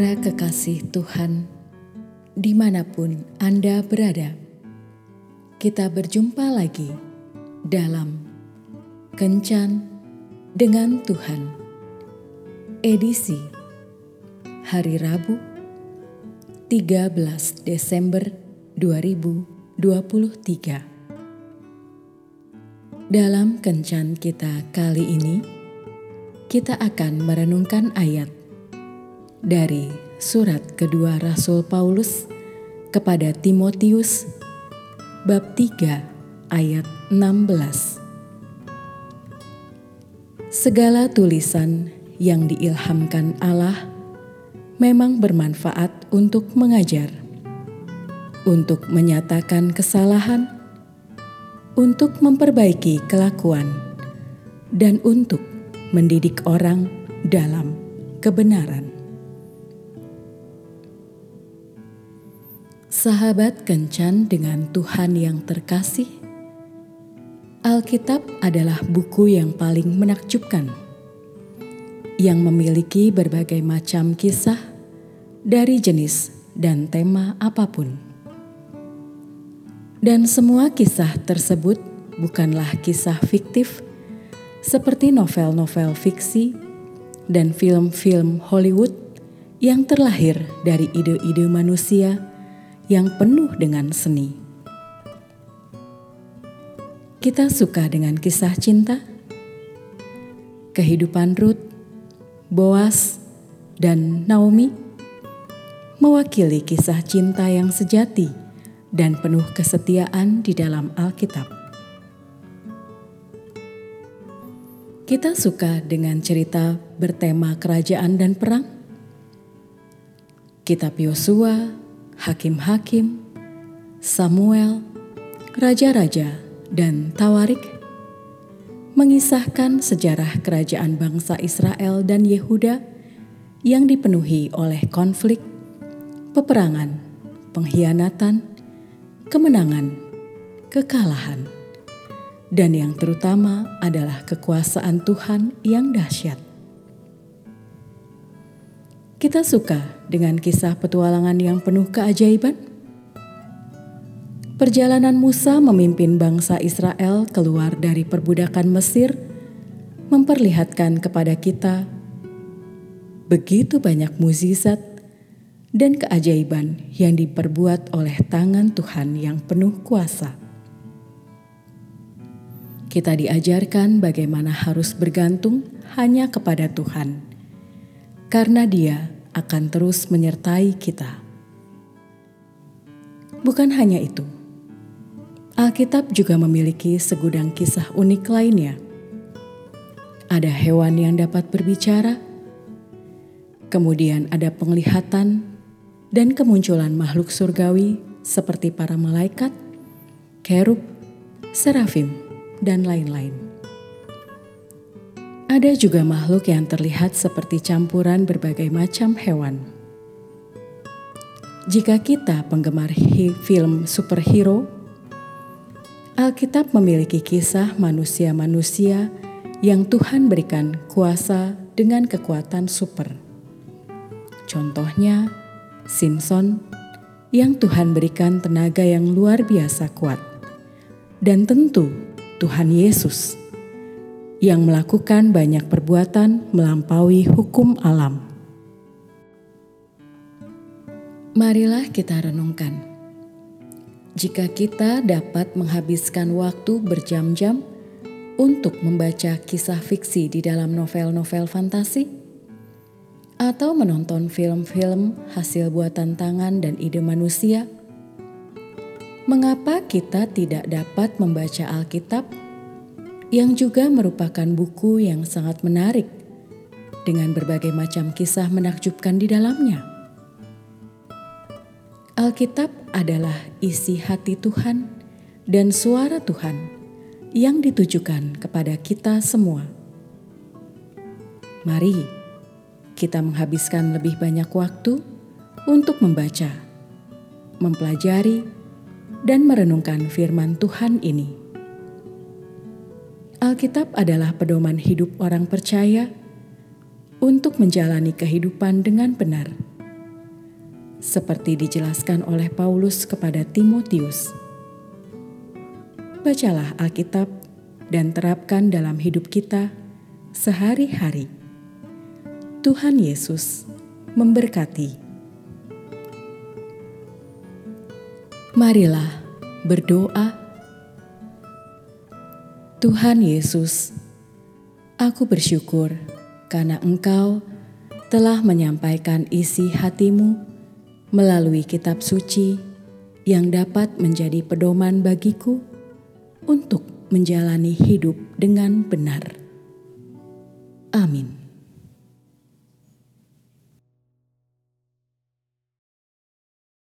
Para kekasih Tuhan, di mana pun Anda berada, kita berjumpa lagi dalam Kencan dengan Tuhan, edisi hari Rabu 13 Desember 2023. Dalam Kencan kita kali ini, kita akan merenungkan ayat dari surat kedua Rasul Paulus kepada Timotius bab 3 ayat 16. Segala tulisan yang diilhamkan Allah memang bermanfaat untuk mengajar, untuk menyatakan kesalahan, untuk memperbaiki kelakuan, dan untuk mendidik orang dalam kebenaran. Sahabat kencan dengan Tuhan yang terkasih, Alkitab adalah buku yang paling menakjubkan, yang memiliki berbagai macam kisah dari jenis dan tema apa pun. Dan semua kisah tersebut bukanlah kisah fiktif seperti novel-novel fiksi dan film-film Hollywood yang terlahir dari ide-ide manusia yang penuh dengan seni. Kita suka dengan kisah cinta, kehidupan Ruth, Boas, dan Naomi mewakili kisah cinta yang sejati dan penuh kesetiaan di dalam Alkitab. Kita suka dengan cerita bertema kerajaan dan perang. Kitab Yosua, hakim-hakim, Samuel, raja-raja, dan Tawarik mengisahkan sejarah kerajaan bangsa Israel dan Yehuda yang dipenuhi oleh konflik, peperangan, pengkhianatan, kemenangan, kekalahan, dan yang terutama adalah kekuasaan Tuhan yang dahsyat. Kita suka dengan kisah petualangan yang penuh keajaiban. Perjalanan Musa memimpin bangsa Israel keluar dari perbudakan Mesir memperlihatkan kepada kita begitu banyak mukjizat dan keajaiban yang diperbuat oleh tangan Tuhan yang penuh kuasa. Kita diajarkan bagaimana harus bergantung hanya kepada Tuhan karena Dia akan terus menyertai kita. Bukan hanya itu, Alkitab juga memiliki segudang kisah unik lainnya. Ada hewan yang dapat berbicara, kemudian ada penglihatan dan kemunculan makhluk surgawi seperti para malaikat, kerub, serafim, dan lain-lain. Ada juga makhluk yang terlihat seperti campuran berbagai macam hewan. Jika kita penggemar film superhero, Alkitab memiliki kisah manusia-manusia yang Tuhan berikan kuasa dengan kekuatan super. Contohnya, Simpson yang Tuhan berikan tenaga yang luar biasa kuat. Dan tentu Tuhan Yesus yang melakukan banyak perbuatan melampaui hukum alam. Marilah kita renungkan. Jika kita dapat menghabiskan waktu berjam-jam untuk membaca kisah fiksi di dalam novel-novel fantasi, atau menonton film-film hasil buatan tangan dan ide manusia, mengapa kita tidak dapat membaca Alkitab yang juga merupakan buku yang sangat menarik dengan berbagai macam kisah menakjubkan di dalamnya. Alkitab adalah isi hati Tuhan dan suara Tuhan yang ditujukan kepada kita semua. Mari kita menghabiskan lebih banyak waktu untuk membaca, mempelajari, dan merenungkan firman Tuhan ini. Alkitab adalah pedoman hidup orang percaya untuk menjalani kehidupan dengan benar seperti dijelaskan oleh Paulus kepada Timotius. Bacalah Alkitab dan terapkan dalam hidup kita sehari-hari. Tuhan Yesus memberkati. Marilah berdoa. Tuhan Yesus, aku bersyukur karena Engkau telah menyampaikan isi hatimu melalui kitab suci yang dapat menjadi pedoman bagiku untuk menjalani hidup dengan benar. Amin.